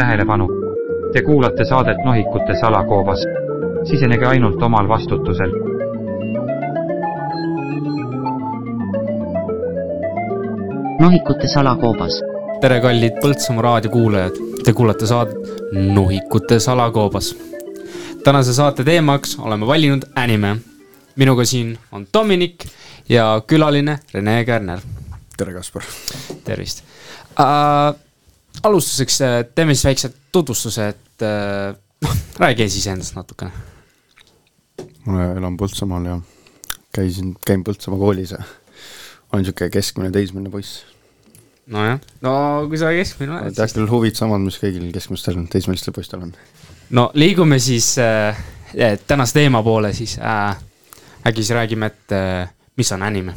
tähelepanu! Te kuulate saadet Nohikute salakoobas. sisenege ainult omal vastutusel. nohikute salakoobas. tere, kallid Põltsamaa raadiokuulajad, te kuulate saadet Nohikute salakoobas. tänase saate teemaks oleme valinud anime. minuga siin on Dominic ja külaline Rene Kärner. tere, Kaspar. tervist uh,. Alustuseks äh, teeme siis väikse tutvustuse, et noh, räägi siis endast natukene. ma elan Põltsamaal ja käisin, käin Põltsamaa koolis ja olen sihuke keskmine teismeline poiss. nojah, no kui sa keskmine oled. tähtsal huvid samad, mis kõigil keskmistel teismelistel poistel on. no liigume siis äh, tänase teema poole siis äh,. äkki siis räägime, et äh, mis on anime?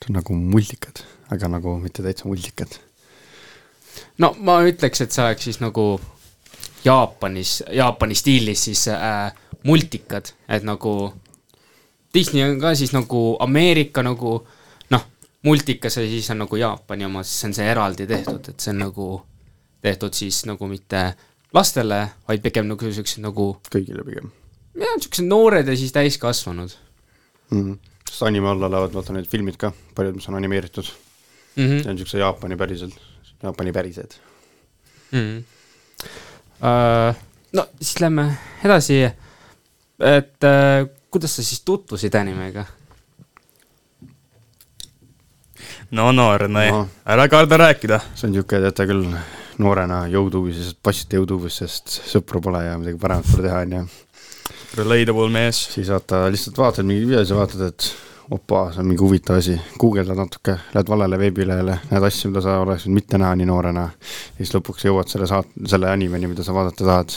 see on nagu multikad, aga nagu mitte täitsa multikad. No ma ütleks, et see oleks siis nagu Jaapanis, Jaapani stiilis siis äh, multikad, et nagu Disney on ka siis nagu Ameerika nagu noh, multikas ja siis on nagu Jaapani oma, siis on see eraldi tehtud, et see on nagu tehtud siis nagu mitte lastele, vaid pigem nagu siuksed nagu kõigile pigem. jah, siuksed noored ja siis täiskasvanud mm. -hmm. sest anime alla lähevad vaata need filmid ka, paljud, mis on animeeritud mm. -hmm. see on siukse Jaapani päriselt, Jaapani pärised mm. Uh, no siis lähme edasi. et uh, kuidas sa siis tutvusid animega? no noorne no., ära karda rääkida. see on siuke, teate küll, noorena Youtube'is, passite Youtube'is, sest sõpru pole ja midagi paremat pole teha, onju. Relatable mees. siis vaata, lihtsalt vaatad mingeid videosid ja vaatad, et opa, see on mingi huvitav asi, guugeldad natuke, lähed valele veebilehele, näed asju, mida sa oleks võinud mitte näha nii noorena. ja siis lõpuks jõuad selle saat-, selle animeni, mida sa vaadata tahad.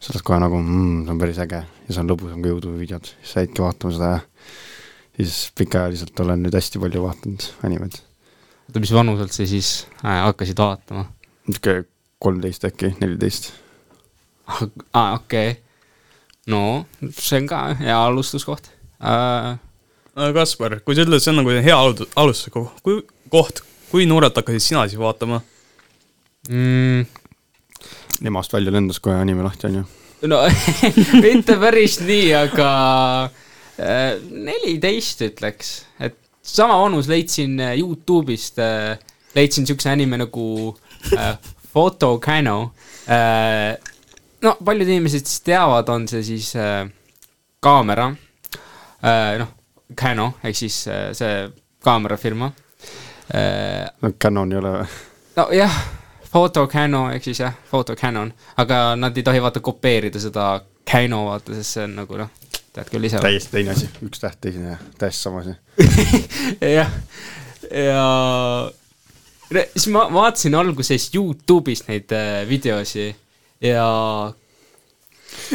sa oled kohe nagu mmm, see on päris äge ja see on lõbusam kui Youtube'i videod, siis jäidki vaatama seda ja siis pikaajaliselt olen nüüd hästi palju vaadanud animeid. oota, mis vanuselt sa siis äh, hakkasid vaatama? niisugune kolmteist äkki, neliteist. aa, okei okay.. no see on ka hea alustuskoht äh, Kaspar, kui sa ütled, see on nagu hea alustuskoht, kui, koht, kui noorelt hakkasid sina siis vaatama mm.? emast välja lendas kohe anime lahti, on ju? no mitte päris nii, aga neliteist äh, ütleks, et sama vanus leidsin äh, Youtube'ist äh,, leidsin siukse anime nagu äh, Photo Cano äh,. no paljud inimesed siis teavad, on see siis äh, kaamera äh,, noh Canon ehk siis äh, see kaamerafirma. Äh, no Canon ei ole või? nojah, Photo Canon ehk siis jah, Photo Canon, aga nad ei tohi vaata kopeerida seda Canon vaata, sest see on nagu noh, tead küll ise. täiesti teine asi, üks täht teine, täiesti sama asi. jah, ja siis ma vaatasin alguses Youtube'is neid äh, videosi ja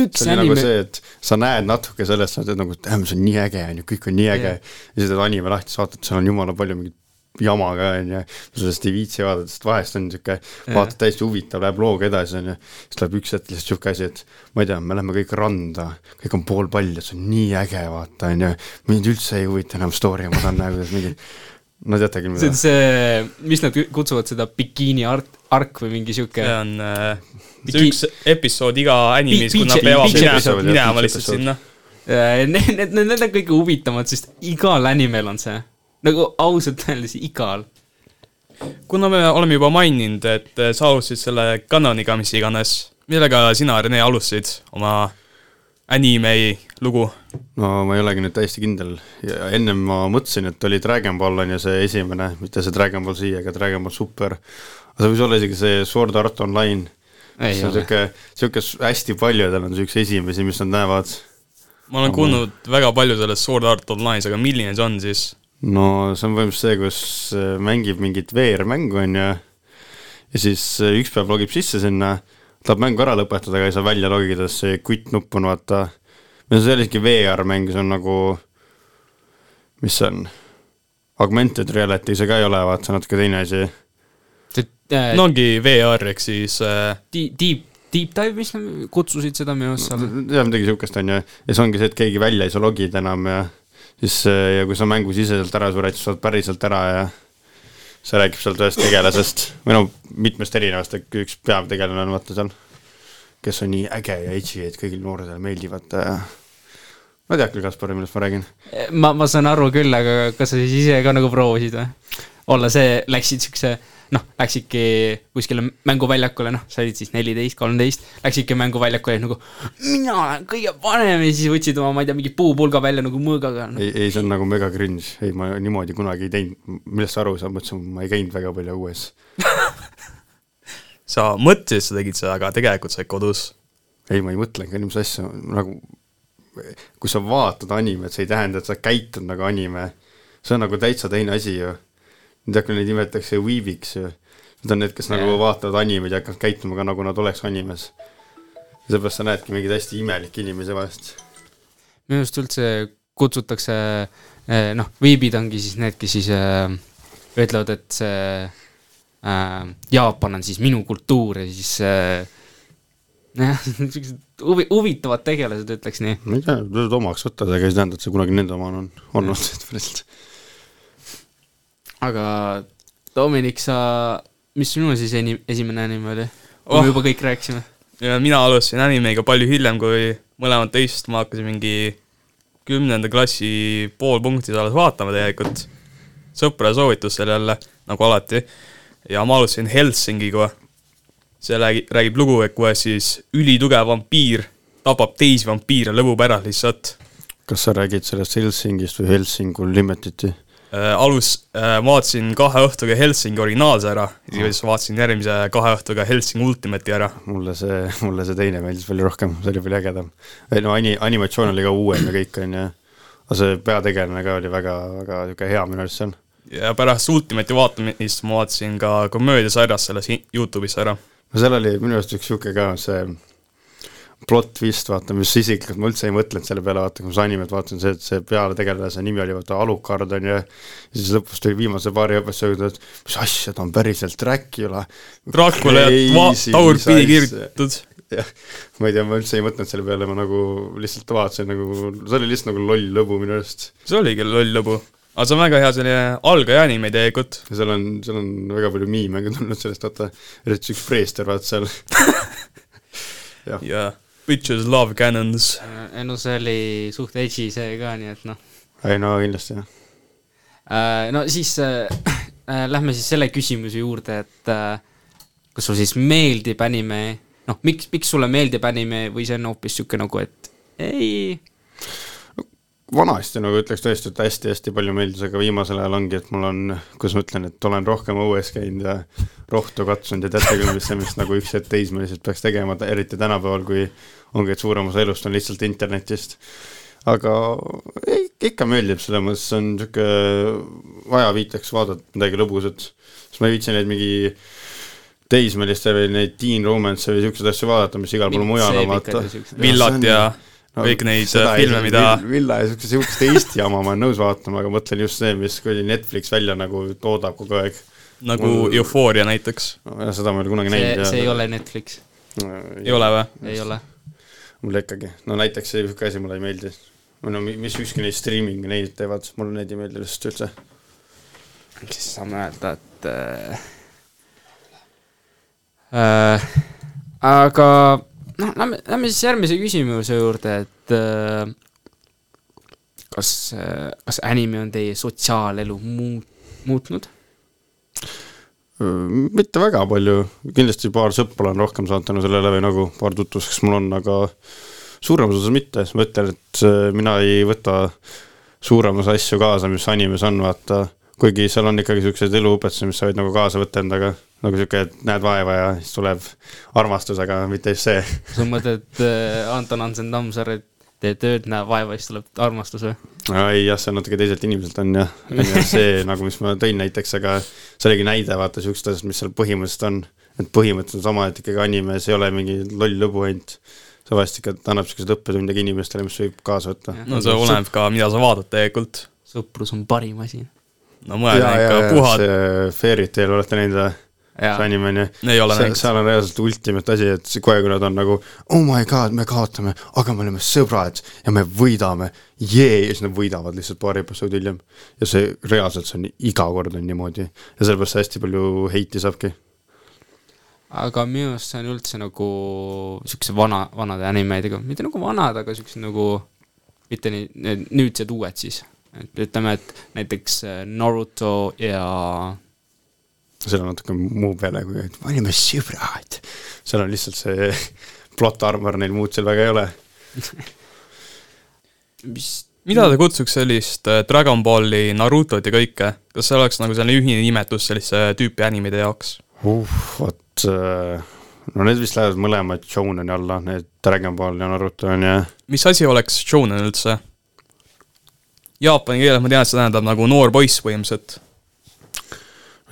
üks see oli anime... nagu see, et sa näed natuke sellest, sa teed nagu, et see on nii äge, on ju, kõik on nii äge yeah.. ja siis teed anime lahti, sa vaatad, seal on jumala palju mingit jama ka, on ju. sa sellest ei viitsi vaadata, sest vahest on niisugune vaatad täiesti huvitav, läheb looga edasi, on ju. siis tuleb üks hetk lihtsalt niisugune asi, et ma ei tea, me lähme kõik randa, kõik on poolpall ja see on nii äge, vaata, on ju. mind üldse ei huvita enam story, ma tahan näha, kuidas mingi no teate küll mida. see on see, mis nad kutsuvad seda bikiini art, ark või mingi sihuke. see on äh, see üks episood iga animis, kui nad peavad minema lihtsalt sinna. Need, need, need on kõige huvitavamad, sest igal animel on see, nagu ausalt öeldes igal. kuna me oleme juba maininud, et sa alustasid selle kanoniga, mis iganes, millega sina, Rene, alustasid oma anime lugu? no ma ei olegi nüüd täiesti kindel ja ennem ma mõtlesin, et oli Dragon Ball on ju see esimene, mitte see Dragon Ball Z, aga Dragon Ball Super. aga see võis olla isegi see Sword Art Online see on sihuke, sihuke hästi paljudel on see üks esimesi, mis nad näevad. ma olen kuulnud väga palju sellest Sword Art Online'is, aga milline see on siis? no see on põhimõtteliselt see, kus äh, mängib mingit VR-mängu, on ju, ja siis äh, üks päev logib sisse sinna, tahab mängu ära lõpetada, aga ei saa välja logida, sest see quit nupp on vaata, või see ei ole isegi VR-mäng, see on nagu, mis see on, augmented reality, see ka ei ole, vaata, see on natuke teine asi. Äh, no ongi VR ehk siis äh... Deep, deep, dive, mis nad kutsusid seda minu arust seal. jah, midagi sihukest on ju, ja see ongi see, et keegi välja ei saa logida enam ja siis ja kui sa mängusiseselt ära sured, siis saad päriselt ära ja see räägib sealt ühest tegelasest või no mitmest erinevast, üks peategelane on vaata seal, kes on nii äge ja edgy, et kõigile noortele meeldivad äh,. ma tead küll, Kaspar, millest ma räägin. ma, ma saan aru küll, aga kas sa siis ise ka nagu proovisid või? olla see, läksid siukse, noh, läksidki kuskile mänguväljakule, noh, sa olid siis neliteist, kolmteist, läksidki mänguväljakule nagu mina olen kõige vanem ja siis võtsid oma, ma ei tea, mingi puupulga välja nagu mõõgaga no.. ei, ei see on nagu mega cringe, ei ma niimoodi kunagi ei teinud, millest sa aru saad, mõtlesin, ma ei käinud väga palju õues. sa mõtlesid, sa tegid seda, aga tegelikult sa olid kodus. ei, ma ei mõtlenudki niisugust asja, nagu kui sa vaatad animet, see ei tähenda, et sa käitud nagu anime. see on nagu täitsa teine asi ju. tead, kui neid nimetatakse weebiks ju. Need on need, kes nagu Jaa. vaatavad animeid ja hakkavad käituma ka nagu nad oleks animes. seepärast sa näedki mingeid hästi imelikke inimesi vahest. minu arust üldse kutsutakse, noh, viibid ongi siis need, kes siis äh, ütlevad, et see äh, Jaapan on siis minu kultuur ja siis äh, jah, niisugused huvi, huvitavad tegelased, ütleks nii. ma ei tea, tuleb omaks võtta, aga ei tähenda, et see kunagi nende oma on olnud, et päriselt. Aga Dominik, sa, mis sinu siis eni-, esimene anime oli oh.? Oh. me juba kõik rääkisime. ja mina alustasin animeiga palju hiljem kui mõlemad teist, ma hakkasin mingi kümnenda klassi pool punktis alles vaatama tegelikult. sõprade soovitustel jälle, nagu alati. ja ma alustasin Helsingiga. see räägib, räägib lugu, et kuidas siis ülitugev vampiir tapab teisi vampiire, lõbub ära lihtsalt kas sa räägid sellest Helsingist või Helsingul Limited'i? äh,. alus äh,, vaatasin kahe õhtuga Helsingi originaalse ära siis vaatasin järgmise kahe õhtuga Helsingi Ultimate'i ära. mulle see, mulle see teine meeldis palju rohkem, see oli palju ägedam. no ani-, animatsioon oli ka uuem ja kõik, on ju. aga see peategelane ka oli väga, väga niisugune hea minu arust seal. ja pärast Ultimate'i vaatamist ma vaatasin ka komöödiasarjast selles Youtube'is ära. no seal oli minu arust üks niisugune ka see plot twist, vaata, mis isiklikult ma üldse ei mõtlenud selle peale, vaata, kui ma seda animet vaatasin, see, see peategelase nimi oli vaata Alucard on ju, ja siis lõpus tuli viimase paari episoodi, et mis asja, ta on päriselt Dracula. Dracula ja tagurpidi kirjutatud. jah, ma ei tea, ma üldse ei mõtelnud selle peale, ma nagu lihtsalt vaatasin nagu, see oli lihtsalt nagu loll lõbu minu arust. see oli küll loll lõbu. aga see on väga hea selline algaja anime tegelikult. ja seal on, seal on väga palju miime ka tulnud sellest, vaata, eriti üks preester, vaata seal. ja Bitches love cannons. ei no see oli suht edgy see ka, nii et noh ei no kindlasti jah. äh,. no siis äh, äh, lähme siis selle küsimuse juurde, et äh, kas sulle siis meeldib anime, noh, miks, miks sulle meeldib anime või see on hoopis niisugune nagu, et ei, vanasti nagu ütleks tõesti, et hästi-hästi palju meeldis, aga viimasel ajal ongi, et mul on, kuidas ma ütlen, et olen rohkem õues käinud ja rohtu katsunud ja teate küll, mis see, mis nagu üks hetk teismelised peaks tegema, eriti tänapäeval, kui ongi, et suurem osa elust on lihtsalt internetist. aga ikka meeldib, selles mõttes on niisugune ajaviiteks vaadata midagi lõbusat, sest ma ei viitsi neid mingi teismeliste või neid teen romance või niisuguseid asju vaadata, mis igal pool mujal on, vaata. villat ja kõik neid filme, mida Villa ja siukest, siukest Eesti jama ma olen nõus vaatama, aga mõtlen just see, mis kuradi Netflix välja nagu toodab kogu aeg. nagu Mul- Euphoria näiteks. no,. seda ma ei ole kunagi see, näinud. see ei ole Netflix, ei ole või? ei ole. mulle ikkagi, no näiteks see siuke asi mulle ei meeldi. või no mi- mis ükski neist streaming neid teevad, mulle need ei meeldi lihtsalt üldse. siis saame öelda, et äh, äh, aga noh, lähme, lähme siis järgmise küsimuse juurde, et äh, kas äh,, kas anime on teie sotsiaalelu muut-, muutnud? mitte väga palju, kindlasti paar sõpra olen rohkem saanud tänu sellele või nagu paar tutvust, kes mul on, aga suuremas osas mitte, ma ütlen, et äh, mina ei võta suuremas asju kaasa, mis animes on, vaata, kuigi seal on ikkagi niisuguseid eluõpetusi, mis sa võid nagu kaasa võtta endaga, nagu niisugune, et näed vaeva ja siis tuleb armastus, aga mitte just see. sa mõtled äh, Anton Hansen Tammsaare, et teed tööd, näe vaeva ja siis tuleb armastus või? ei jah, see on natuke teiselt inimeselt on jah, on ju see nagu, mis ma tõin näiteks, aga see oligi näide vaata siuksed asjad, mis seal põhimõtteliselt on. et põhimõtteliselt on sama, et ikkagi animes ei ole mingi loll lõbu ainult. see vahest ikka annab siukseid õppetunde ka inimestele, mis võib kaasa võtta. no see oleneb ka, mida sa vaatad tegelikult. sõprus on parim asi. No mõned on ikka puhad, see Fairy Tail olete näinud või? See anime on ju. Ei ole näinud. seal on reaalselt ultimate asi, et see kohe, kui nad on nagu oh my god, me kaotame, aga me oleme sõbrad ja me võidame, jee, ja siis nad võidavad lihtsalt paari episoodi hiljem. ja see reaalselt, see on iga kord on niimoodi ja sellepärast see hästi palju heiti saabki. aga minu arust see on üldse nagu siukse vana, vanade animeidega, mitte nagu vanad, aga siuksed nagu mitte nii, nüüdsed uued siis. Et ütleme, et näiteks äh, Naruto ja seal on natuke muu peale, kui et me olime sõbrad. seal on lihtsalt see plot armor neil muud seal väga ei ole. mis mida te kutsuks sellist äh, Dragon Balli, Narutot ja kõike, kas see oleks nagu selline ühine nimetus sellise tüüpi animide jaoks? uh, vot äh, no need vist lähevad mõlemad Shoneni alla, need Dragon Ball ja Naruto on ju. mis asi oleks shonen üldse? Jaapani keeles ma tean, et see tähendab nagu noor poiss põhimõtteliselt.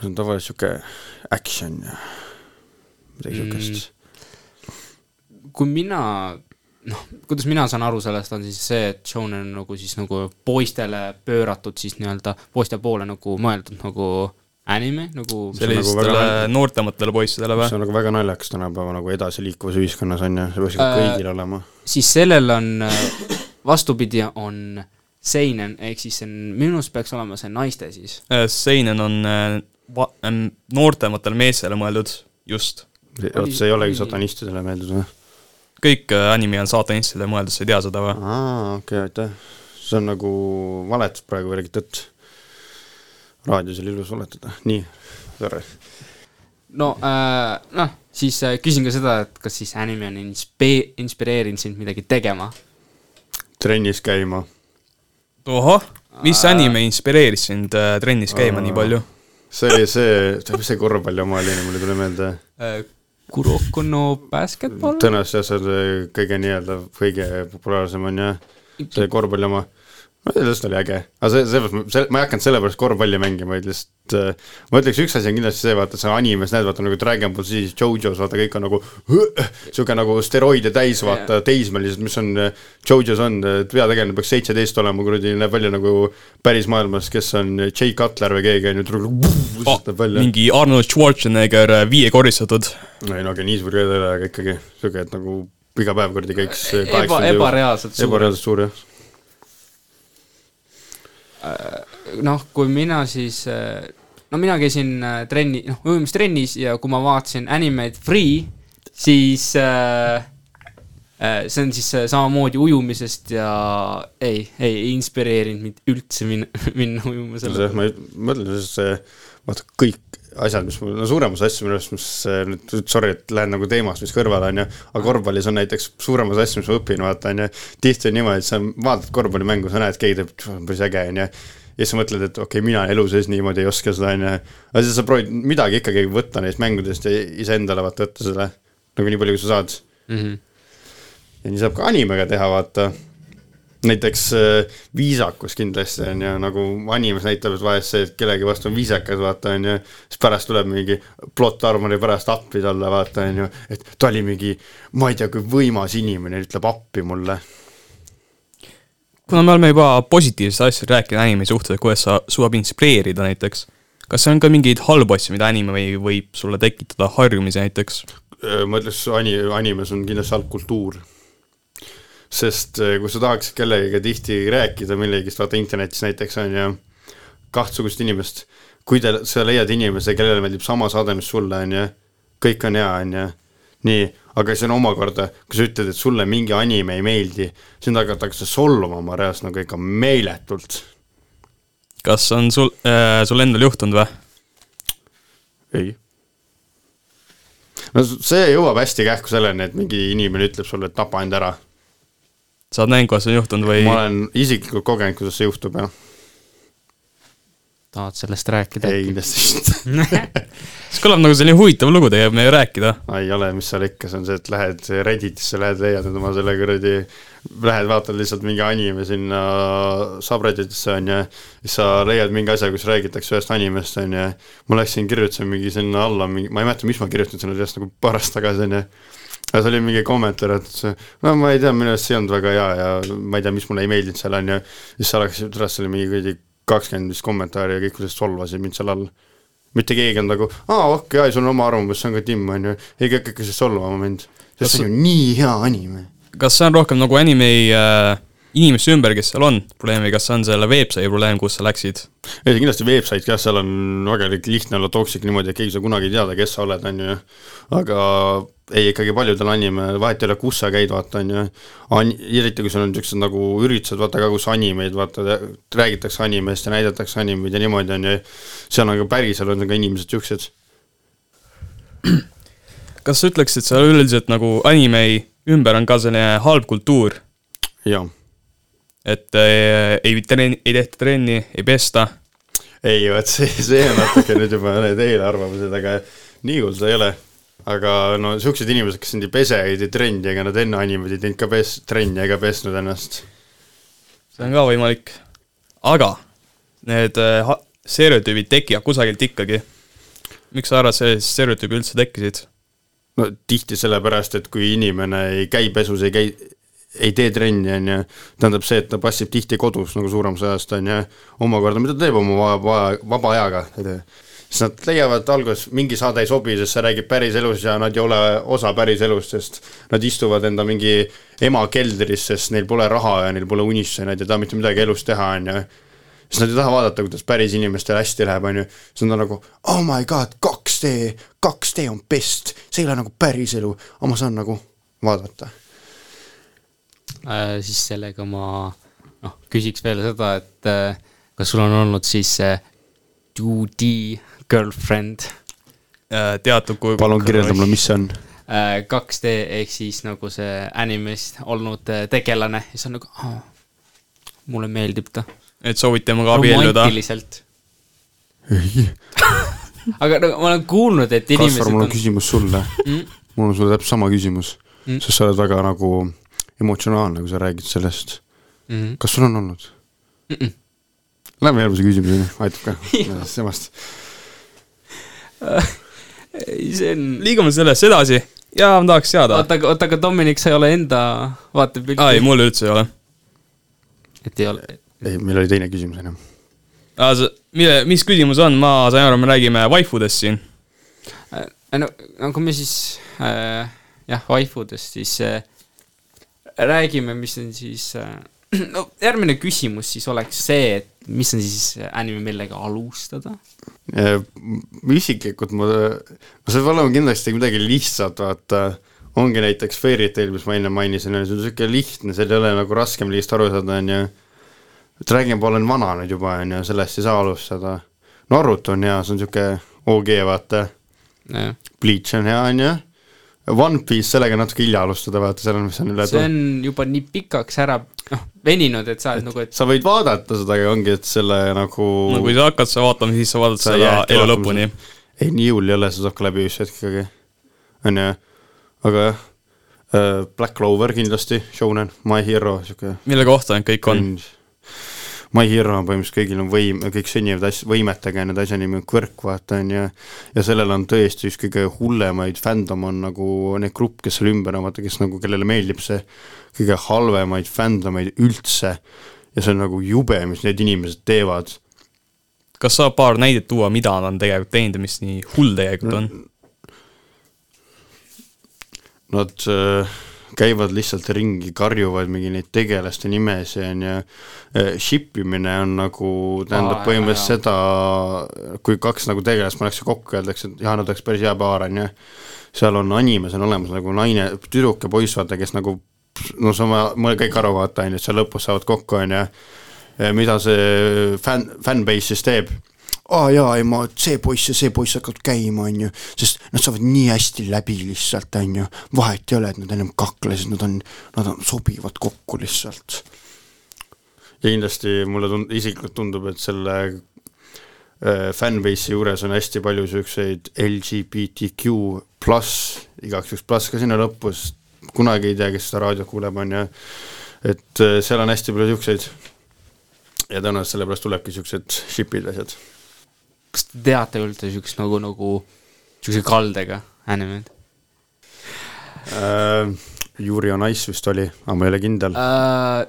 see on tavaliselt sihuke action ja midagi Mm. siukest. kui mina, noh, kuidas mina saan aru sellest, on siis see, et shonen on nagu siis nagu poistele pööratud siis nii-öelda poiste poole nagu mõeldud nagu anime nagu on nagu sellistele väga- nagu noortematele poissidele või see? on nagu väga naljakas tänapäeva nagu edasiliikuvas ühiskonnas on ju, see peaks ikka Äh, kõigil olema. siis sellel on äh, vastupidi, on seinen, ehk siis see on, minu arust peaks olema see naiste siis. Seinen on äh, va-, on noortematele meestele mõeldud, just. oot, see ei olegi satanistidele meeldib või? kõik äh, anime on saatanistidele mõeldud, sa ei tea seda või? aa, okei okay,, aitäh. see on nagu valetus praegu, räägid tõtt. raadios oli ilus valetada, nii, sorry. no äh,, noh, siis äh, küsin ka seda, et kas siis anime on inspe-, inspireerinud sind midagi tegema? trennis käima. ohoh, mis anime inspireeris sind äh, trennis käima nii palju? see oli see, mis see korvpalli oma oli, mul ei tule meelde. Kuroko no basketball? tõenäoliselt jah, see on see kõige nii-öelda kõige populaarsem on jah, see korvpalli oma. Lihtsalt oli äge, aga see, seepärast, see, ma ei hakanud sellepärast korvpalli mängima, vaid lihtsalt äh, ma ütleks, üks asi on kindlasti see, vaata, sa animes näed, vaata nagu Dragon Ball Z, JoJo's, vaata kõik on nagu niisugune nagu steroide täis, vaata teismelised, mis on, JoJo's on, peategelane peaks seitseteist olema, kuradi näeb välja nagu päris maailmas, kes on Jay Cutler või keegi on ju, lihtsalt näeb välja. mingi Arnold Schwarzenegger äh, viiekorristatud. ei no aga nii suur ei ole, aga ikkagi sihuke, et nagu iga päev kuradi käiks eba, ebareaalselt suur. ebareaalselt suur jah. noh, kui mina siis, no mina käisin äh, trenni, noh, ujumistrennis ja kui ma vaatasin animeid Free, siis äh, äh, see on siis äh, samamoodi ujumisest ja ei, ei, ei inspireerinud mind üldse minna, minna ujuma selle ma mõtlen, see, vaata kõik asjad, mis mul, no suuremas asjas minu arust, mis äh, nüüd, sorry, et lähen nagu teemast, mis kõrvale on ju, aga korvpallis on näiteks suuremas asjas, mis ma õpin, vaata on ju, tihti on niimoodi, et sa vaatad korvpallimängu, sa näed, keegi teeb, päris äge on ju, ja siis sa mõtled, et okei okay,, mina elu sees niimoodi ei oska seda on ju, aga siis sa proovid midagi ikkagi võtta neist mängudest ja iseendale vaata võtta selle nagu nii palju, kui sa saad mm. -hmm. ja nii saab ka animega teha, vaata. Näiteks äh, viisakus kindlasti on ju, nagu animes näitab, vahest see, et kellegi vastu on viisakas, vaata on ju, siis pärast tuleb mingi plot armori pärast appi talle, vaata on ju, et ta oli mingi, ma ei tea, kui võimas inimene ütleb appi mulle. kuna me oleme juba positiivsest asjast rääkinud anime suhtes, kuidas sa suudab inspireerida näiteks, kas on ka mingeid halbu asju, mida anime või võib sulle tekitada harjumisi näiteks? Äh, ma ütleks, ani-, animes on kindlasti halb kultuur. Sest äh, kui sa tahaksid kellegagi tihti rääkida millegist, vaata internetis näiteks on ju, kahtsugust inimest, kui te, sa leiad inimese, kellele meeldib sama saade, mis sulle on ju, kõik on hea, on ju, nii, aga siis on omakorda, kui sa ütled, et sulle mingi anime ei meeldi, sind hakatakse solvama reaalselt nagu ikka meeletult. kas on sul äh,, sul endal juhtunud või? ei. no see jõuab hästi kähku selleni, et mingi inimene ütleb sulle, et tapa end ära sa oled näinud, kuidas see on juhtunud või? ma olen isiklikult kogenud, kuidas see juhtub, jah. tahad sellest rääkida? ei, kindlasti mitte. see kõlab nagu selline huvitav lugu tegelikult, me ei rääkida. ei ole, mis seal ikka, see on see, et lähed Redditisse, lähed leiad oma selle kuradi, lähed vaatad lihtsalt mingi anime sinna subredditisse on ju, siis sa leiad mingi asja, kus räägitakse ühest animest on ju, ma läksin, kirjutasin mingi sinna alla mingi, ma ei mäleta, mis ma kirjutasin sinna sellest nagu paar aastat tagasi on ju, aga see oli mingi kommentaar, et no ma ei tea, minu arust see ei olnud väga hea ja ma ei tea, mis mulle ei meeldinud seal on ju, siis sa läksid, pärast oli mingi kuradi kakskümmend vist kommentaari ja kõik kuidas solvasid mind seal all mitte keegi on nagu, aa okei okay,, sul on oma arvamus, see on ka Tim, on ju, ei hakka siis solvama mind. sest see on ju nii hea anime. kas see on rohkem nagu anime äh, inimeste ümber, kes seal on probleem või kas see on selle veebsaidi probleem, kus sa läksid? ei, kindlasti veebsait jah, seal on väga lihtne olla toksik niimoodi, et keegi ei saa kunagi teada, kes sa oled, on ju. aga ei, ikkagi paljudel anime, vahet ei ole, kus sa käid, vaata, on ju. An-, eriti kui sul on niisugused nagu üritused, vaata ka, kus animeid, vaata, räägitakse animest ja näidatakse animeid ja niimoodi, on ju. seal on ka päriselt on ka inimesed niisugused. kas sa ütleksid, et seal üldiselt nagu anime ümber on ka selline halb kultuur? jah et äh, ei trenni, ei tehta trenni, ei pesta. ei, vot see, see on natuke nüüd juba need eelarvamused, aga nii hull see ei ole. Aga no siuksed inimesed, kes nüüd ei pese, ei tee trenni, ega nad enne animeid ei teinud ka pes-, trenni ega pesnud ennast. see on ka võimalik. aga need äh, stereotüübid tekivad kusagilt ikkagi. miks sa arvad, sellised stereotüübid üldse tekkisid? no tihti sellepärast, et kui inimene ei käi pesus, ei käi, ei tee trenni, on ju, tähendab see, et ta passib tihti kodus nagu suuremas ajast, on ju, omakorda, mida ta teeb oma vaba, vaba ajaga, siis nad leiavad alguses, mingi saade ei sobi, sest see räägib päriselus ja nad ei ole osa päriselust, sest nad istuvad enda mingi ema keldris, sest neil pole raha ja neil pole unistusi, nad ei taha mitte midagi elus teha, on ju. Siis nad ei taha vaadata, kuidas päris inimestel hästi läheb, on ju, siis nad on nagu oh my god, 2D, 2D on best, see ei ole nagu päriselu, aga ma saan nagu vaadata. Äh,, siis sellega ma noh, küsiks veel seda, et äh, kas sul on olnud siis äh, 2D girlfriend äh,? teatud kujul. palun kirjelda mulle, mis see on äh,. 2D ehk siis nagu see animest olnud äh, tegelane ja siis on nagu oh,, mulle meeldib ta. et soovid temaga abielluda? romantiliselt. ei aga no ma olen kuulnud, et inimesed Kaspar, mul on, on... küsimus sulle mm?. mul on sulle täpselt sama küsimus mm., sest sa oled väga nagu emotsionaalne, kui sa räägid sellest mm. -hmm. kas sul on olnud mm? -mm. Lähme järgmise küsimuseni, aitab ka semast ei, see on. liigume sellest edasi ja ma tahaks teada. oota, aga, oota, aga Dominic, sa ei ole enda vaatepilti? aa, ei, mul üldse ei ole. et ei ole? ei, meil oli teine küsimus enne. aa, sa, mille, mis küsimus on, ma sain aru, me räägime waifudest siin äh,. no, no kui me siis äh, jah, waifudest, siis äh, räägime, mis on siis äh, no järgmine küsimus siis oleks see, et mis on siis anime, millega alustada? isiklikult ma, no see peab olema kindlasti midagi lihtsat, vaata, ongi näiteks Fairy Tail, mis ma enne mainisin, see on niisugune lihtne, seal ei ole nagu raske millest aru saada, on ju, Dragon Ball on vana nüüd juba, on ju, sellest ei saa alustada. Naruto on hea, see on niisugune OG, vaata. Bleach on hea, on ju One Piece, sellega natuke hilja alustada, vaata, seal on, mis on üle see on juba nii pikaks ära, noh, veninud, et sa oled nagu, et sa võid vaadata seda, aga ongi, et selle nagu no kui sa hakkad seda vaatama, siis sa vaatad sa seda elu lõpuni. ei, nii hull ei ole, see saab ka läbi üks hetk ikkagi, on ju, aga jah uh,, Black Clover kindlasti, Shonen, My Hero, niisugune mille kohta need kõik on? My Hero on põhimõtteliselt kõigil on võim, kõik sünnivad asj-, võimetega ja need asja nimi on Quirk, vaata, on ju, ja sellel on tõesti üks kõige hullemaid fändom on nagu need grupp, kes seal ümber on, vaata, kes nagu, kellele meeldib see kõige halvemaid fändomeid üldse ja see on nagu jube, mis need inimesed teevad. kas saab paar näidet tuua, mida nad on tegelikult teinud ja mis nii hull tegelikult on? Nad äh, käivad lihtsalt ringi, karjuvad mingi neid tegelaste nimesid, on ju, äh, ship imine on nagu, tähendab Aa, põhimõtteliselt seda, kui kaks nagu tegelast pannakse kokku, öeldakse, et jah, nad oleks päris hea paar, on ju, seal on animes on olemas nagu naine, tüdruk ja poiss, vaata, kes nagu no sa, ma, ma kõik aru vaata, on ju, et seal lõpus saavad kokku, on ju, mida see fänn, fännbase siis teeb aa jaa, ei ma, see poiss ja see poiss hakkavad käima, on ju, sest nad saavad nii hästi läbi lihtsalt, on ju, vahet ei ole, et nad ennem kaklesid, nad on, nad on, sobivad kokku lihtsalt. ja kindlasti mulle tund-, isiklikult tundub, et selle äh, fanbase'i juures on hästi palju niisuguseid LGBTQ pluss, igaks juhuks pluss ka sinna lõppu, sest kunagi ei tea, kes seda raadiot kuuleb, on ju, et äh, seal on hästi palju niisuguseid ja tõenäoliselt sellepärast tulebki niisugused ship'id asjad kas te teate üldse siukest nagu, nagu siukse kaldega animeid äh,? Yuri on Ice vist oli, aga ma ei ole kindel äh,.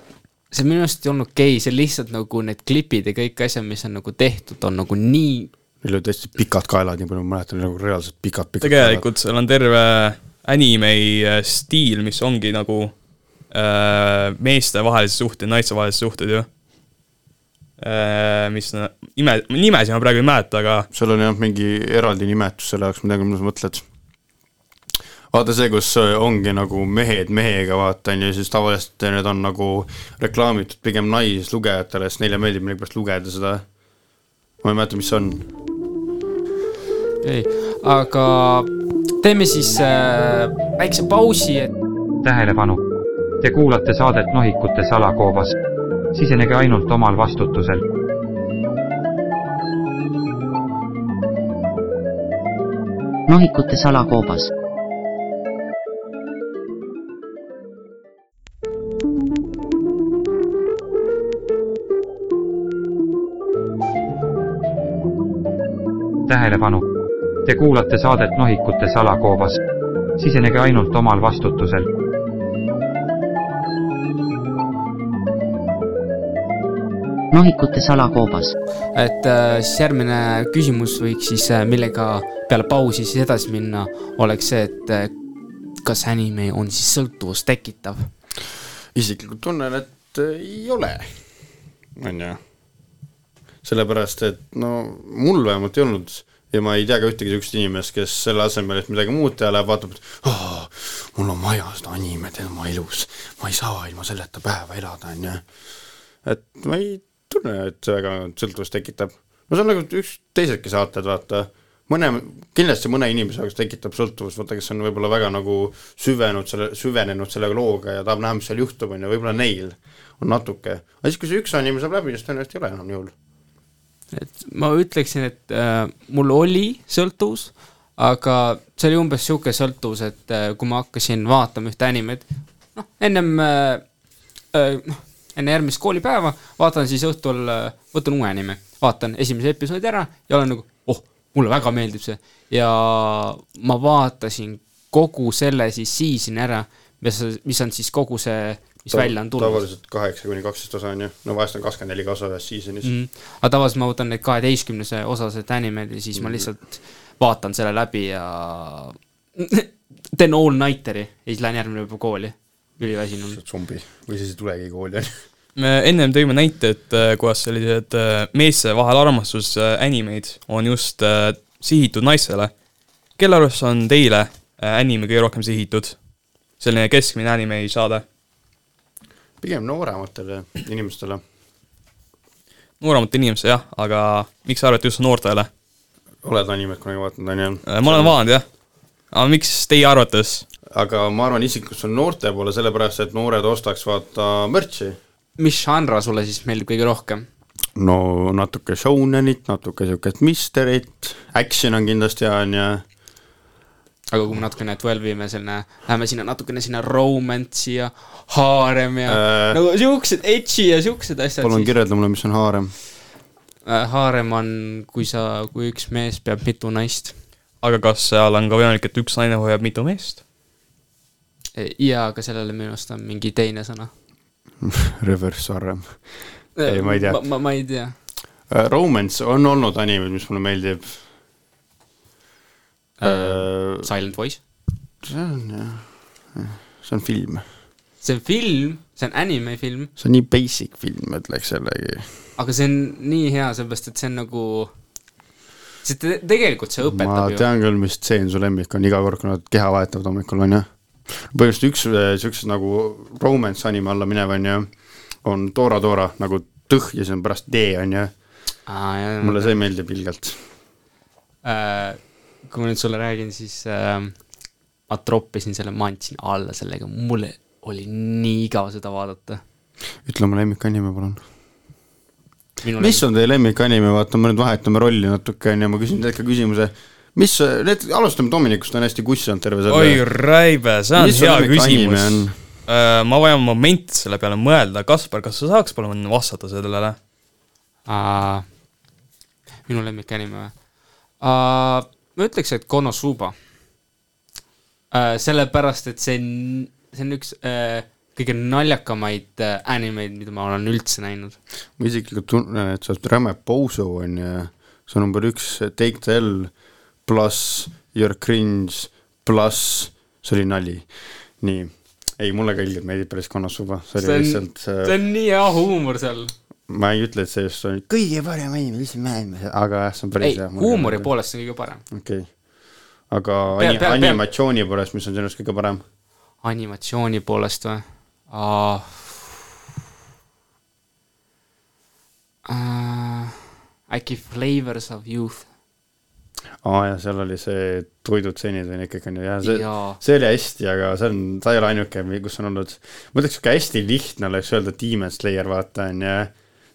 see minu arust ei olnud okei okay., see lihtsalt nagu need klipid ja kõik asjad, mis on nagu tehtud, on nagu nii Neil olid hästi pikad kaelad, nii palju ma mäletan, nagu reaalselt pikad, pikad tegelikult seal on terve animei äh, stiil, mis ongi nagu äh, meestevahelised suhted, naistevahelised suhted ju. Mis na- nime, nimesid ma praegu ei mäleta, aga seal on jah mingi eraldi nimetus selle jaoks, ma tean, mida sa mõtled. vaata see, kus ongi nagu mehed mehega, vaata, on ju, siis tavaliselt need on nagu reklaamitud pigem naislugejatele, sest neile meeldib millegipärast lugeda seda. ma ei mäleta, mis see on. ei, aga teeme siis äh, väikse pausi, et tähelepanu! Te kuulate saadet Nohikute salakoobas. Sisenege ainult omal vastutusel. nohikute salakoobas tähelepanu! Te kuulate saadet Nohikute salakoobas. sisenege ainult omal vastutusel. Nohikute salakoobas et äh, siis järgmine küsimus võiks siis, millega peale pausi siis edasi minna, oleks see, et äh, kas anime on siis sõltuvust tekitav? isiklikult tunnen, et ei ole, on ju. sellepärast, et no mul vähemalt ei olnud ja ma ei tea ka ühtegi niisugust inimest, kes selle asemel, et midagi muud teha läheb, vaatab, et oh, mul on vaja seda animet oma elus, ma ei saa ilma selleta päeva elada, on ju. et ma ei et see väga sõltuvust tekitab. no see on nagu üks teisedki saated, vaata, mõne, kindlasti mõne inimese jaoks tekitab sõltuvust, vaata, kes on võib-olla väga nagu süvenud selle, süvenenud selle looga ja tahab näha, mis seal juhtub, on ju, võib-olla neil on natuke. aga siis, kui see üks anime saab läbi, siis tõenäoliselt ei ole enam nii hull. et ma ütleksin, et äh, mul oli sõltuvus, aga see oli umbes niisugune sõltuvus, et äh, kui ma hakkasin vaatama ühte animet, noh, ennem äh, äh, noh, enne järgmist koolipäeva vaatan siis õhtul võtan uue anime, vaatan esimese episoodi ära ja olen nagu, oh, mulle väga meeldib see ja ma vaatasin kogu selle siis season'i ära, mis, mis on siis kogu see, mis välja on tulnud. tavaliselt kaheksa kuni kaksteist osa on ju, no vahest on kakskümmend neli ka osa ühes season'is mm.. mm.. aga tavaliselt ma võtan need kaheteistkümnese osased animed ja siis ma lihtsalt vaatan selle läbi ja teen all-nighteri ja siis lähen järgmine päev kooli, üliväsinud. zombi või siis ei tulegi kooli on ju. me ennem tõime näite, et äh, kuidas sellised äh, meeste vahel armastus äh, animeid on just sihitud naistele. kelle arust on teile anime kõige rohkem sihitud? selline keskmine anime saade pigem noorematele inimestele. nooremate inimeste jah, aga miks sa arvad just noortele? oled animet kunagi vaadanud, on ju? Ma olen vaadanud jah, aga miks teie arvates? Aga ma arvan isiklikult see on noorte poole, sellepärast et noored ostaks vaata mürtsi. mis žanra sulle siis meeldib kõige rohkem? no natuke shonenit, natuke niisugust mystery't, action on kindlasti hea, on ju. aga kui me natukene twelve'ime selline, läheme sinna natukene sinna romance'i ja haarem ja Äh. nagu siuksed edgy ja siuksed asjad palun kirjelda mulle, mis on haarem. äh, haarem on, kui sa, kui üks mees peab mitu naist. aga kas seal on ka võimalik, et üks naine hoiab mitu meest? Ja aga sellele minu arust on mingi teine sõna. Reverse harem. Ei, ma ei tea. ma, ma, ma ei tea. Uh, Romance on olnud animid, mis mulle meeldib uh,. Silent Voice. see on jah, see on film, see on film, see on anime film, see on nii basic film, ütleks jällegi. aga see on nii hea, sellepärast et see on nagu, see te tegelikult see ma õpetab ju. tean küll, mis stseen su lemmik on iga kord, kui nad keha vahetavad hommikul, on ju. Põhimõtteliselt üks siukses nagu romance anime alla minev on ju, on Dora Dora nagu tõh ja siis on pärast D on ju. mulle see meeldib ilgelt. äh, kui ma nüüd sulle räägin, siis äh, ma troppisin selle, ma andsin alla sellega, mulle oli nii igav seda vaadata. ütle oma lemmikanime, palun. mis on teie lemmikanime, vaata, me nüüd vahetame rolli natuke, on ju, ma küsin teilt ka küsimuse. mis, need, alustame Dominikust, on hästi kuss olnud terve selle. oi räibe, see on Mis hea küsimus on?. ma vajan moment selle peale mõelda, Kaspar, kas sa saaks palun vastata sellele? uh,. minu lemmikanime või uh,? ma ütleks, et Konosuba uh,. sellepärast, et see on, see on üks uh, kõige naljakamaid animeid, mida ma olen üldse näinud. ma isiklikult tunnen, et sa oled räme pousu, on ju, see on number üks Take the L pluss Your Cringe pluss, see oli nali. nii, ei mulle ka ilgelt meeldib päris Konosuba, see oli see lihtsalt äh, see on nii hea huumor seal. ma ei ütle, et see just on kõige parem anime, mis me näeme, aga jah, see on päris ei hea., huumori poolest on kõige parem. okei okay. aga Pea- ani- pea- pea- animatsiooni poolest, mis on sinu arust kõige parem? animatsiooni poolest või? Uh, äkki Flavors of Youth aa jaa, seal oli see toidutseenid või ikkagi on ju, jah, see, see oli hästi, aga see on, ta ei ole ainuke, kus on olnud, ma ütleks, sihuke hästi lihtne oleks öelda Demon Slayer, vaata, on ju,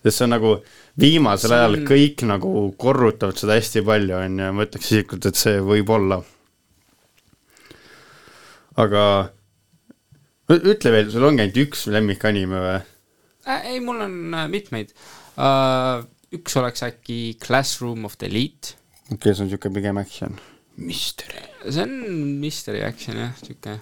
sest see on nagu viimasel ajal on- kõik nagu korrutavad seda hästi palju, on ju, ma ütleks isiklikult, et see võib olla. aga ütle veel, sul ongi ainult üks lemmikanime või? äh,. ei, mul on äh, mitmeid uh,. üks oleks äkki Classroom of the Elite. Okei okay,, see on niisugune pigem action. Mystery. see on mystery action jah, sihuke.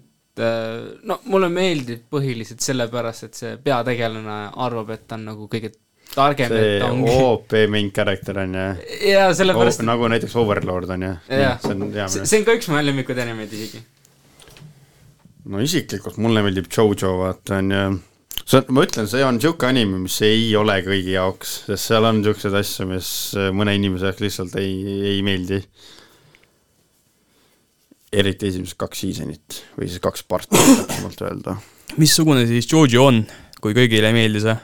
et äh, no mulle meeldib põhiliselt sellepärast, et see peategelane arvab, et ta on nagu kõige targem, et ta ongi. OP main character on ju jaa, sellepärast, nagu näiteks Overlord on ju. jah, see on hea see minu see on ka üks mu lemmikud animeid isegi. no isiklikult mulle meeldib Jojo, vaata on ju, see on, ma ütlen, see on niisugune anime, mis ei ole kõigi jaoks, sest seal on niisuguseid asju, mis mõne inimese jaoks lihtsalt ei, ei meeldi. eriti esimesed kaks seasonit või siis kaks parti, täpsemalt öelda. missugune siis Jojo on, kui kõigile ei meeldi see?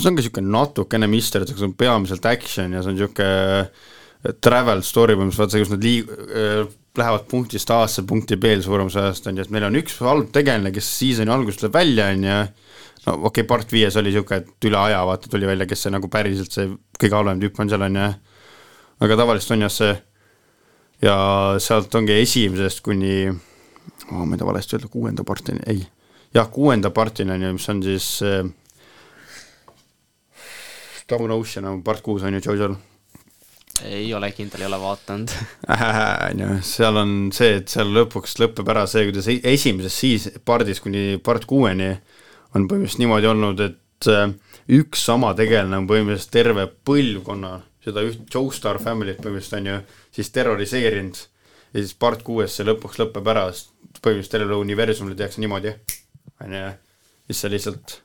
see on ka niisugune natukene mister, see on peamiselt action ja see on niisugune travel story põhimõtteliselt, vaata see, kus nad liig-, lähevad punktist A-sse punkti B-le suuremas ajast, on ju, et meil on üks halb tegelane, kes seasoni alguses tuleb välja, on ju, no okei okay,, part viies oli niisugune, et üle aja vaata tuli välja, kes see nagu päriselt see kõige halvem tüüp on seal, on ju, aga tavaliselt on jah see ja sealt ongi esimesest kuni oh, ma ei taha valesti öelda, kuuenda partini, ei, jah, kuuenda partini on ju, mis on siis äh, Stone Ocean on part kuus on ju Jojo'l ei ole kindel, ei ole vaadanud. on ju, seal on see, et seal lõpuks lõpeb ära see, kuidas e- esimeses siis pardis kuni part kuueni on põhimõtteliselt niimoodi olnud, et äh, üks sama tegelane on põhimõtteliselt terve põlvkonna, seda üht Joestar Family't põhimõtteliselt on ju, siis terroriseerinud ja siis part kuues see lõpuks lõpeb ära, sest põhimõtteliselt terve universumile tehakse niimoodi, on ju, siis see lihtsalt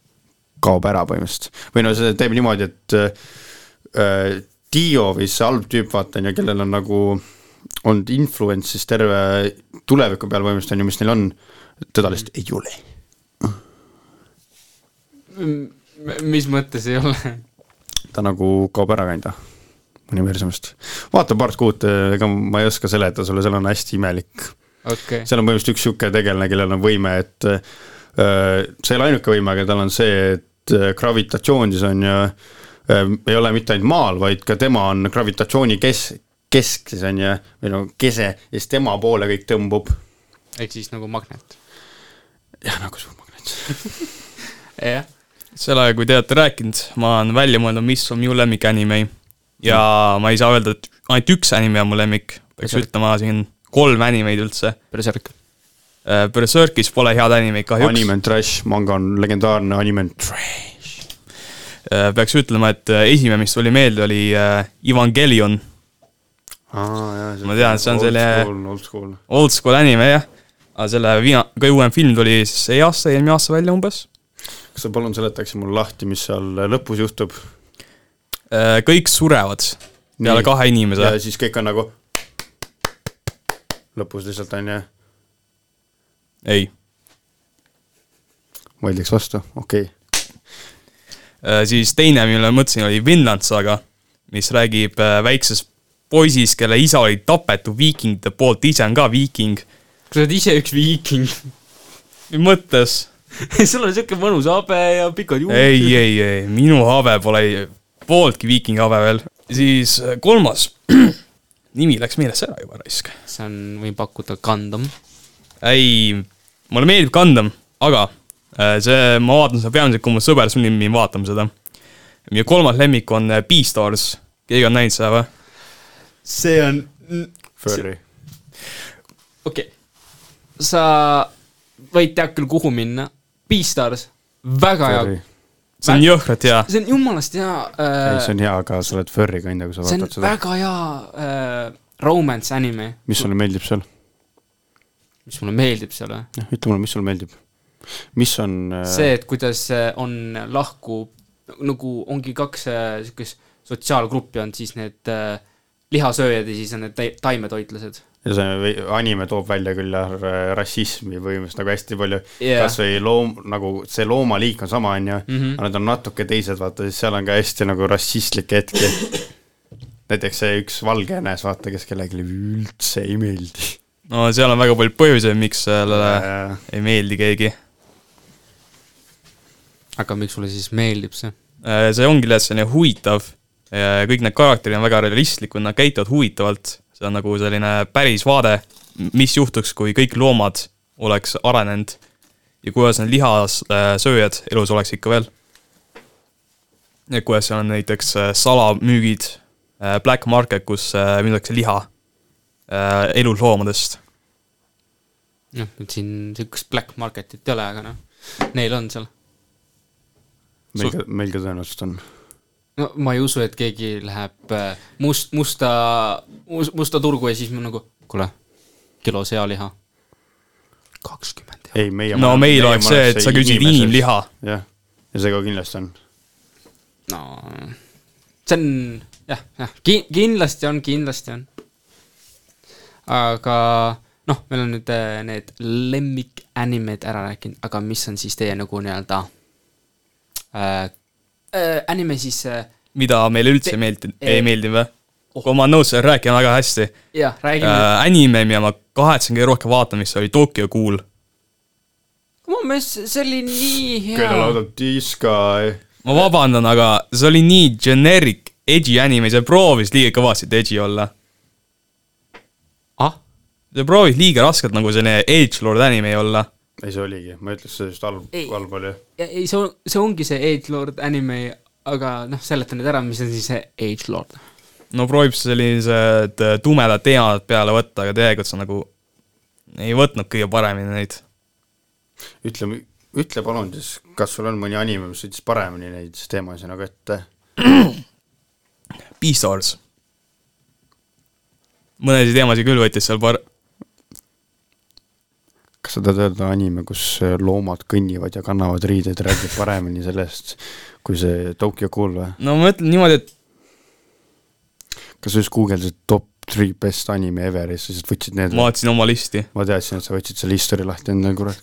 kaob ära põhimõtteliselt. või no see teeb niimoodi, et äh, Dio või see halb tüüp, vaata on ju, kellel on nagu olnud influence siis terve tuleviku peal põhimõtteliselt on ju, mis neil on, teda lihtsalt ei ole. mis mõttes ei ole? ta nagu kaob ära kinda universumist. vaata part kuut, ega ma ei oska seletada sulle, seal on hästi imelik. okei, seal on põhimõtteliselt üks niisugune tegelane, kellel on võime, et äh, see ei ole ainuke võime, aga tal on see, et äh, gravitatsioon siis on ju ei ole mitte ainult maal, vaid ka tema on gravitatsiooni kes-, kesk siis on ju, või no kese ja siis tema poole kõik tõmbub. ehk siis nagu magnet. jah, nagu suur magnet. jah, sel ajal, kui te olete rääkinud, ma olen välja mõelnud, mis on minu lemmik anime ja ma ei saa öelda, et ainult üks anime on mu lemmik, peaks Berserk. ütlema siin kolm animeid üldse. Berserk. Berserkis pole head animeid kahjuks. anime on trash, manga on legendaarne, anime on trash. Äh, peaks ütlema, et äh, esimene, mis tuli meelde, oli äh, Evangelion, Ma tean, see on selle- old school. old school anime jah, aga selle viina-, kõige uuem film tuli see aasta, eelmine aasta välja umbes. kas sa palun seletaksid mulle lahti, mis seal lõpus juhtub? kõik surevad peale Nii. kahe inimese ja. siis kõik on nagu lõpus lihtsalt on ju, ei, vaidleks vastu, okei okay.. Siis teine, millele ma mõtlesin, oli Vinland Saga, mis räägib äh, väiksest poisist, kelle isa oli tapetud viikingite poolt, ise on ka viiking. kas sa oled ise üks viiking? mis mõttes? sul on siuke mõnus habe ja pikad juuksed. ei, ei, ei, minu habe pole pooltki viikingi habe veel. siis äh, kolmas, nimi läks meelest ära juba raisk. see on, võin pakkuda Gundam. ei, mulle meeldib Gundam, aga äh, see, ma vaatan seda peamiselt, kui mu sõber sunnib mind vaatama seda. minu kolmas lemmik on äh, Beastars, keegi on näinud seda või? see on, Furry. okei okay., sa võid tead küll, kuhu minna. Beastars, väga hea, see on jõhkralt hea. see on jumalast hea ei, see äh,, on hea, aga sa oled furry kandja, kui sa see on vaatad seda. väga hea äh, romance anime, mis sulle meeldib seal? mis mulle meeldib seal või jah, ütle mulle, mis sulle meeldib? Mis on äh, see, et kuidas äh, on lahku, nagu ongi kaks äh, siukest sotsiaalgruppi on siis need äh, lihasööjad ja siis on need ta- taimetoitlased. ja see anime toob välja küll jah, rassismi põhimõtteliselt nagu hästi palju yeah., kas või loom, nagu see loomaliik on sama, on ju, Mhm. aga nad on natuke teised, vaata, siis seal on ka hästi nagu rassistlikke hetki. näiteks see üks valge jänes, vaata, kes kellelegi üldse ei meeldi. no seal on väga palju põhjuseid, miks sellele ei meeldi keegi. Aga miks sulle siis meeldib see? Äh, see ongi lihtsalt selline huvitav, kõik need karakterid on väga realistlikud, nad käituvad huvitavalt, see on nagu selline päris vaade, mis juhtuks, kui kõik loomad oleks arenenud ja kuidas need lihasööjad elus oleks ikka veel. ja kuidas seal on näiteks äh, salamüügid, black market, kus äh, müüakse liha äh, elusloomadest. noh, et siin siukest black market'it ei ole, aga noh, neil on seal. Meil ka, meil ka tõenäoliselt on. no ma ei usu, et keegi läheb äh, must, musta, musta turgu ja siis ma nagu, kuule, kilo sealiha. kakskümmend eurot. ei, meie no meil oleks see, et sa küsid inimliha. jah, ja see ka kindlasti on. no see on jah, jah, ki-, kindlasti on, kindlasti on. aga noh, meil on nüüd äh, need lemmikanimed ära rääkinud, aga mis on siis teie nagu nii-öelda äh, äh, anime siis äh, mida meile üldse Te- ei meeldinud, eh, ei meeldinud või? kui ma olen nõus, sa räägid väga hästi jah, räägime äh,. anime, mida ma kahetsen kõige rohkem vaatama, mis oli Tokyo Ghoul. mu meelest see oli nii hea. laudab diska. ma vabandan, aga see oli nii generic, edgy anime, see proovis liiga kõvasti edgy olla. ah, see proovis liiga raskelt nagu selline edgelord anime olla. ei, see oligi, ma ütleks, see just halb, Ei. halb oli. ei, see, see ongi see Agelord anime, aga noh, seleta nüüd ära, mis on siis see Agelord. no proovib sellised äh, tumedad teemad peale võtta, aga tegelikult see nagu ei võtnud kõige paremini neid. ütle, ütle palun siis, kas sul on mõni anime, mis võttis paremini neid teemasid nagu ette? Beastars. mõnesid teemasid küll võttis seal par-, kas sa tahad öelda anime, kus loomad kõnnivad ja kannavad riideid, räägib paremini sellest kui see Tokyo Ghoul või? no ma ütlen niimoodi, et kas sa just guugeldasid top three best anime ever ja siis võtsid need ma vaatasin oma listi. ma teadsin, et sa võtsid selle history lahti endale, kurat.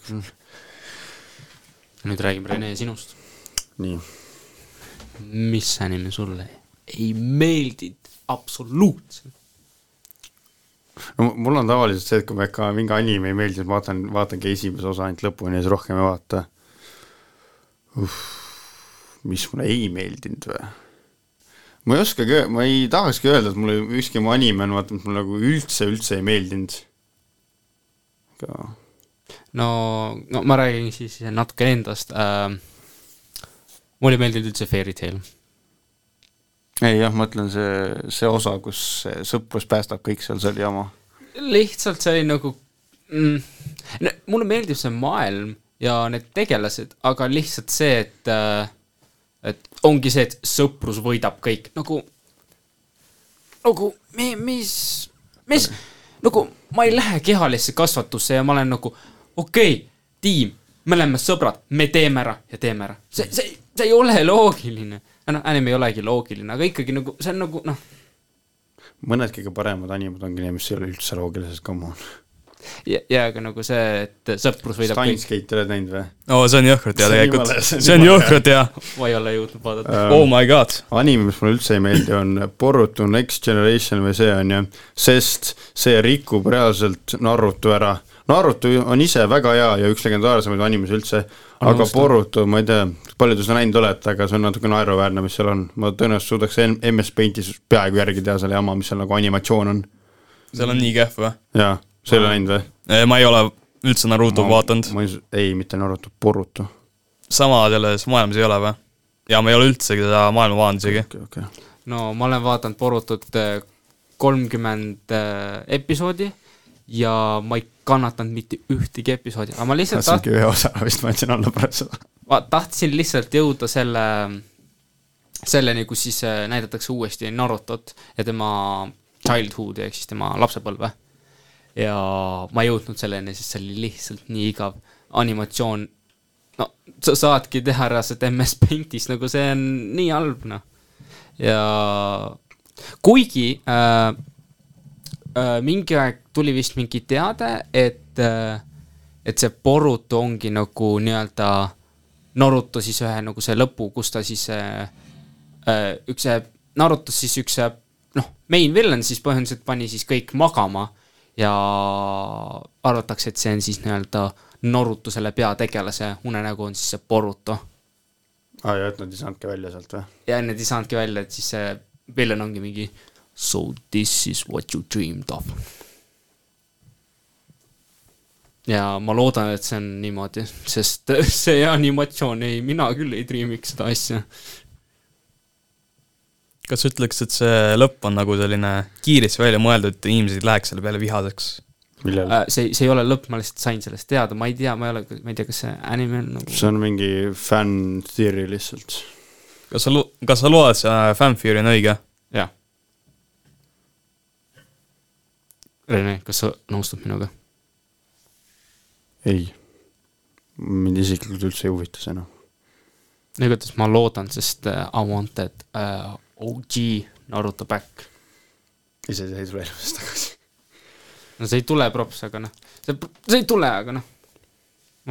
nüüd räägime Rene sinust. nii, mis anime sulle ei meeldinud absoluutselt? No mul on tavaliselt see, et kui ma ikka mingi anime ei meeldi, siis ma vaatan, vaatangi esimese osa ainult lõpuni ja siis rohkem ei vaata. mis mulle ei meeldinud või? ma ei oskagi, ma ei tahakski öelda, et mulle ükski mu anime on vaata, mis mulle nagu üldse, üldse ei meeldinud. aga no, no ma räägin siis natuke endast äh,. mulle ei meeldinud üldse Fairy Tail. Ei jah, ma ütlen see, see osa, kus see sõprus päästab kõik seal, see oli jama. lihtsalt see oli nagu mm,, mulle meeldib see maailm ja need tegelased, aga lihtsalt see, et äh, et ongi see, et sõprus võidab kõik, nagu nagu me, mis, mis, nagu ma ei lähe kehalisse kasvatusse ja ma olen nagu okei okay,, tiim, me oleme sõbrad, me teeme ära ja teeme ära. see, see, see ei ole loogiline. noh, anime ei olegi loogiline, aga ikkagi nagu see on nagu noh, mõned kõige paremad animed ongi need, mis ei ole üldse loogilised, come on. ja, ja aga nagu see, et sõprus võidab kõik. Steinskate oled näinud või? oo, see on jõhkralt hea See on tegelikult see, on jõhkralt hea. ma ei ole jõudnud vaadata. Oh my god. anime, mis mulle üldse ei meeldi, on Boruto Next Generation või see on ju, sest see rikub reaalselt Naruto ära. Naruto on ise väga hea ja üks legendaarsemaid animes üldse, aga. Boruto, ma ei tea, palju te seda näinud olete, aga see on natuke naeruväärne, mis seal on. ma tõenäoliselt suudaks MS Paintis peaaegu järgi teha selle jama, mis seal nagu animatsioon on. seal on nii kehv või? jaa, sa ei ole näinud või? ma ei ole üldse Naruto vaadanud. ma ei, ei, mitte Naruto, Boruto. sama selles maailmas ei ole või? ja ma ei ole üldse seda maailma vaadanud isegi. okei, okei. no ma olen vaadanud Borutut kolmkümmend episoodi ja ma ei kannatanud mitte ühtegi episoodi, aga ma lihtsalt tahtsingi ühe osa vist, ma andsin alla pärast seda. ma tahtsin lihtsalt jõuda selle, selleni, kus siis äh, näidatakse uuesti Narutot ja tema childhood'i ehk siis tema lapsepõlve. Ja ma ei jõudnud selleni, sest see oli lihtsalt nii igav animatsioon. no sa saadki teha ära seda MS Paintis, nagu see on nii halb, noh. ja kuigi äh, äh, mingi aeg tuli vist mingi teade, et äh, et see Boruto ongi nagu nii-öelda Naruto siis ühe nagu see lõpu, kus ta siis äh, äh, üks Narutos siis üks noh, main villain siis põhimõtteliselt pani siis kõik magama ja arvatakse, et see on siis nii-öelda Naruto selle peategelase unenägu on siis see Boruto. aa ah, ja et nad ei saanudki välja sealt või? ja nad ei saanudki välja, et siis see villain ongi mingi so this is what you dreamed of ja ma loodan, et see on niimoodi, sest see animatsioon ei, mina küll ei triimiks seda asja. Kas sa ütleks, et see lõpp on nagu selline kiiresti välja mõeldud, et inimesed ei läheks selle peale vihaseks? millal? Äh, see, see ei ole lõpp, ma lihtsalt sain sellest teada, ma ei tea, ma ei ole, ma ei tea, kas see anime on nagu see on mingi fan theory lihtsalt. kas sa, kas sa loed, see fan theory on õige? jah. Rene, kas sa nõustud minuga? ei, mind isiklikult üldse ei huvita see noh. igatahes ma loodan, sest uh, I wanted uh, OG Naruto back. ise see ei tule elust tagasi. no see ei tule props, aga noh, see, see ei tule, aga noh,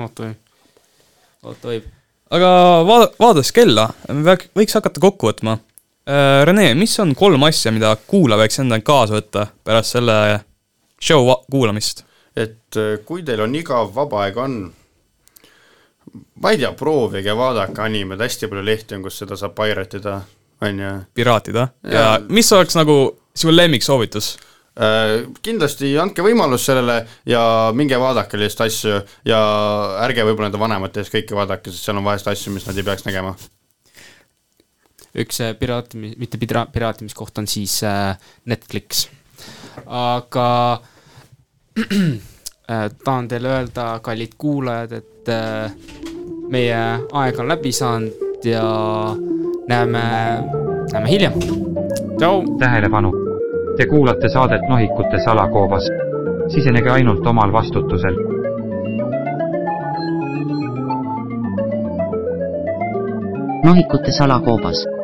oota võib, oota võib. aga vaada-, vaadates kella, me võiks hakata kokku võtma. Äh, Rene, mis on kolm asja, mida kuulaja võiks endale kaasa võtta pärast selle show kuulamist? et äh, kui teil on igav, vaba aeg on, ma ei tea, proovige vaadake animed, hästi palju lehti on, kus seda saab pirate ida, on ju. piraatida ja, ja mis oleks nagu sinu lemmiksoovitus? Äh, kindlasti andke võimalus sellele ja minge vaadake lihtsalt asju ja ärge võib-olla nende vanemate ees kõike vaadake, sest seal on vahest asju, mis nad ei peaks nägema. üks piraatimi-, mitte pira-, piraatimiskoht on siis äh, Netflix, aga Äh, tahan teile öelda, kallid kuulajad, et äh, meie aeg on läbi saanud ja näeme, näeme hiljem. tšau. tähelepanu. Te kuulate saadet Nohikute salakoobas. sisenege ainult omal vastutusel. nohikute salakoobas